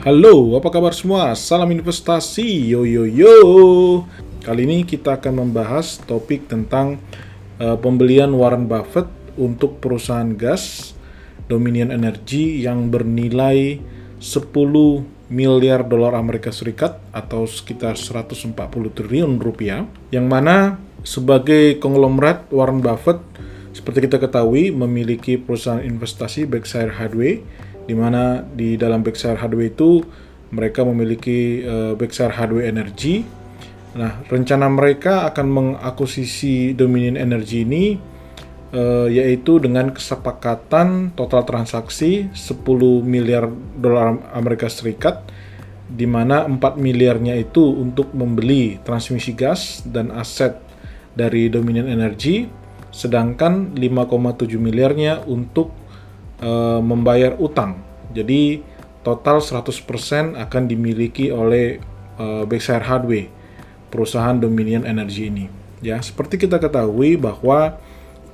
Halo, apa kabar semua? Salam investasi, yo yo yo. Kali ini kita akan membahas topik tentang uh, pembelian Warren Buffett untuk perusahaan gas Dominion Energy yang bernilai 10 miliar dolar Amerika Serikat atau sekitar 140 triliun rupiah yang mana sebagai konglomerat Warren Buffett seperti kita ketahui memiliki perusahaan investasi Berkshire Hathaway di mana di dalam Berkshire Hathaway itu mereka memiliki uh, Berkshire Hathaway Energy. Nah, rencana mereka akan mengakuisisi Dominion Energy ini uh, yaitu dengan kesepakatan total transaksi 10 miliar dolar Amerika Serikat di mana 4 miliarnya itu untuk membeli transmisi gas dan aset dari Dominion Energy sedangkan 5,7 miliarnya untuk uh, membayar utang. Jadi total 100% akan dimiliki oleh uh, Berkshire Hathaway, perusahaan Dominion Energy ini. Ya, seperti kita ketahui bahwa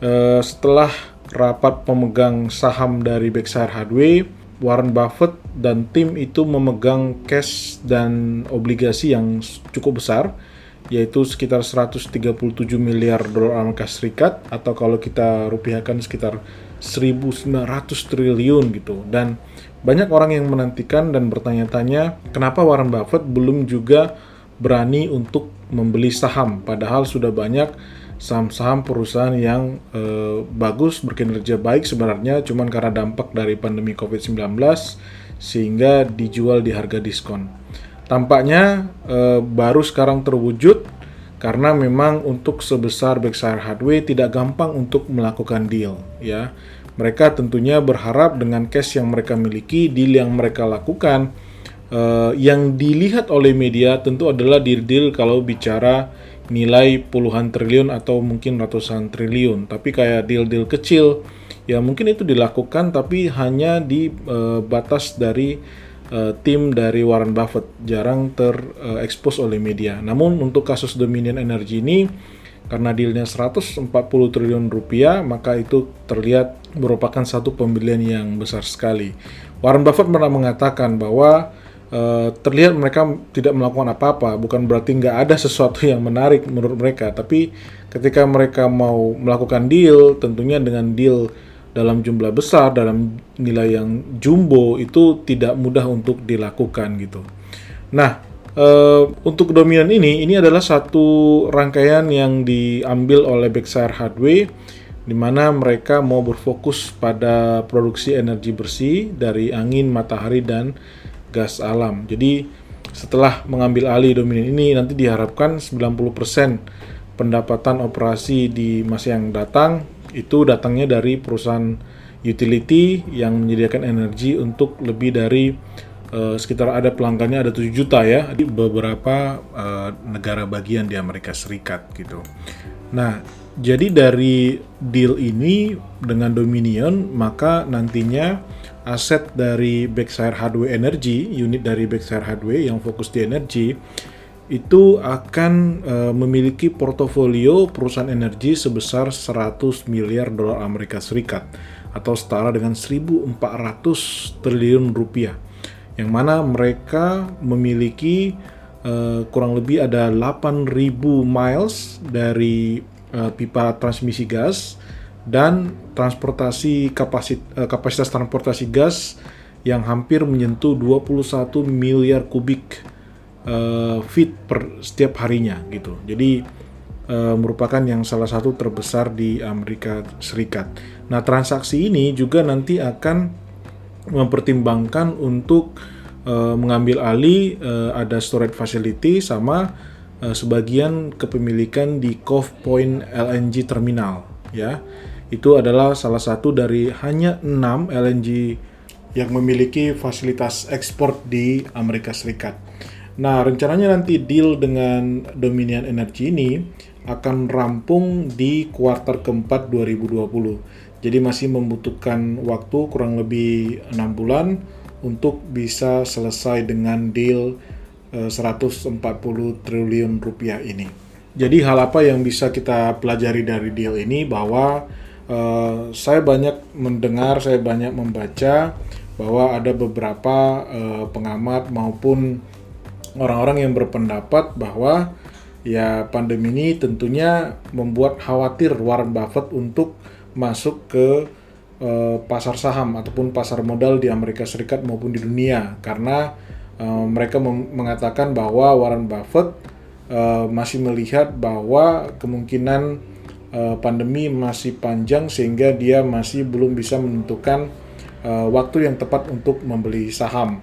uh, setelah rapat pemegang saham dari Berkshire Hathaway, Warren Buffett dan tim itu memegang cash dan obligasi yang cukup besar yaitu sekitar 137 miliar dolar Amerika Serikat atau kalau kita rupiahkan sekitar 1900 triliun gitu dan banyak orang yang menantikan dan bertanya-tanya kenapa Warren Buffett belum juga berani untuk membeli saham padahal sudah banyak saham-saham perusahaan yang eh, bagus berkinerja baik sebenarnya cuman karena dampak dari pandemi Covid-19 sehingga dijual di harga diskon. Tampaknya eh, baru sekarang terwujud karena memang untuk sebesar Berkshire Hathaway tidak gampang untuk melakukan deal ya. Mereka tentunya berharap dengan cash yang mereka miliki, deal yang mereka lakukan uh, yang dilihat oleh media tentu adalah deal-deal kalau bicara nilai puluhan triliun atau mungkin ratusan triliun. Tapi kayak deal-deal kecil ya mungkin itu dilakukan tapi hanya di uh, batas dari uh, tim dari Warren Buffett jarang terekspos uh, oleh media. Namun untuk kasus Dominion Energy ini karena dealnya 140 triliun rupiah maka itu terlihat merupakan satu pembelian yang besar sekali. Warren Buffett pernah mengatakan bahwa uh, terlihat mereka tidak melakukan apa-apa bukan berarti nggak ada sesuatu yang menarik menurut mereka tapi ketika mereka mau melakukan deal tentunya dengan deal dalam jumlah besar, dalam nilai yang jumbo itu tidak mudah untuk dilakukan gitu. Nah, e, untuk dominan ini, ini adalah satu rangkaian yang diambil oleh Berkshire Hathaway di mana mereka mau berfokus pada produksi energi bersih dari angin, matahari, dan gas alam. Jadi setelah mengambil alih dominan ini nanti diharapkan 90% pendapatan operasi di masa yang datang itu datangnya dari perusahaan utility yang menyediakan energi untuk lebih dari uh, sekitar ada pelanggannya ada 7 juta ya di beberapa uh, negara bagian di Amerika Serikat gitu. Nah, jadi dari deal ini dengan Dominion maka nantinya aset dari Berkshire Hathaway Energy, unit dari Berkshire Hathaway yang fokus di energi itu akan uh, memiliki portofolio perusahaan energi sebesar 100 miliar dolar Amerika Serikat atau setara dengan 1.400 triliun rupiah yang mana mereka memiliki uh, kurang lebih ada 8.000 miles dari uh, pipa transmisi gas dan transportasi kapasit, uh, kapasitas transportasi gas yang hampir menyentuh 21 miliar kubik uh, feet per setiap harinya gitu. Jadi uh, merupakan yang salah satu terbesar di Amerika Serikat. Nah, transaksi ini juga nanti akan mempertimbangkan untuk uh, mengambil alih uh, ada storage facility sama uh, sebagian kepemilikan di Cove Point LNG terminal ya. Itu adalah salah satu dari hanya 6 LNG yang memiliki fasilitas ekspor di Amerika Serikat. Nah, rencananya nanti deal dengan Dominion Energy ini akan rampung di kuartal keempat 2020. Jadi masih membutuhkan waktu kurang lebih enam bulan untuk bisa selesai dengan deal eh, 140 triliun rupiah ini. Jadi hal apa yang bisa kita pelajari dari deal ini bahwa uh, saya banyak mendengar, saya banyak membaca bahwa ada beberapa uh, pengamat maupun orang-orang yang berpendapat bahwa ya pandemi ini tentunya membuat khawatir Warren Buffett untuk masuk ke uh, pasar saham ataupun pasar modal di Amerika Serikat maupun di dunia karena uh, mereka mengatakan bahwa Warren Buffett uh, masih melihat bahwa kemungkinan uh, pandemi masih panjang sehingga dia masih belum bisa menentukan uh, waktu yang tepat untuk membeli saham.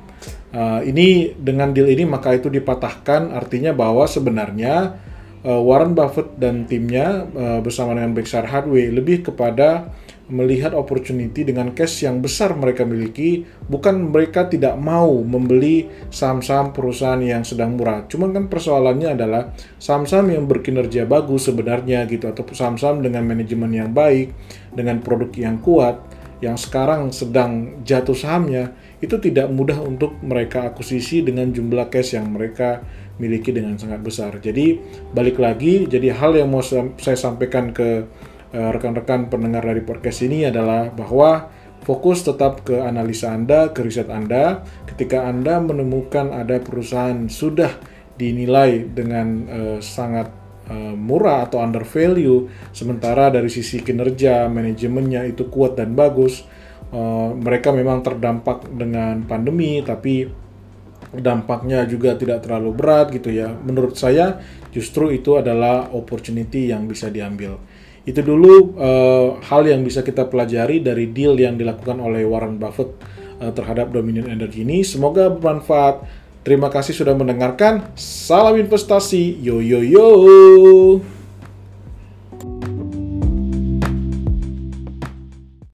Uh, ini dengan deal ini maka itu dipatahkan artinya bahwa sebenarnya uh, Warren Buffett dan timnya uh, bersama dengan Berkshire Hathaway lebih kepada melihat opportunity dengan cash yang besar mereka miliki, bukan mereka tidak mau membeli saham-saham perusahaan yang sedang murah. Cuman kan persoalannya adalah saham-saham yang berkinerja bagus sebenarnya gitu atau saham-saham dengan manajemen yang baik, dengan produk yang kuat, yang sekarang sedang jatuh sahamnya itu tidak mudah untuk mereka akuisisi dengan jumlah cash yang mereka miliki dengan sangat besar. Jadi balik lagi, jadi hal yang mau saya sampaikan ke Eh, rekan-rekan pendengar dari podcast ini adalah bahwa fokus tetap ke analisa Anda, ke riset Anda. Ketika Anda menemukan ada perusahaan sudah dinilai dengan uh, sangat uh, murah atau under value, sementara dari sisi kinerja manajemennya itu kuat dan bagus, uh, mereka memang terdampak dengan pandemi, tapi dampaknya juga tidak terlalu berat gitu ya. Menurut saya justru itu adalah opportunity yang bisa diambil. Itu dulu uh, hal yang bisa kita pelajari dari deal yang dilakukan oleh Warren Buffett uh, terhadap Dominion Energy ini. Semoga bermanfaat. Terima kasih sudah mendengarkan. Salam investasi. Yo yo yo.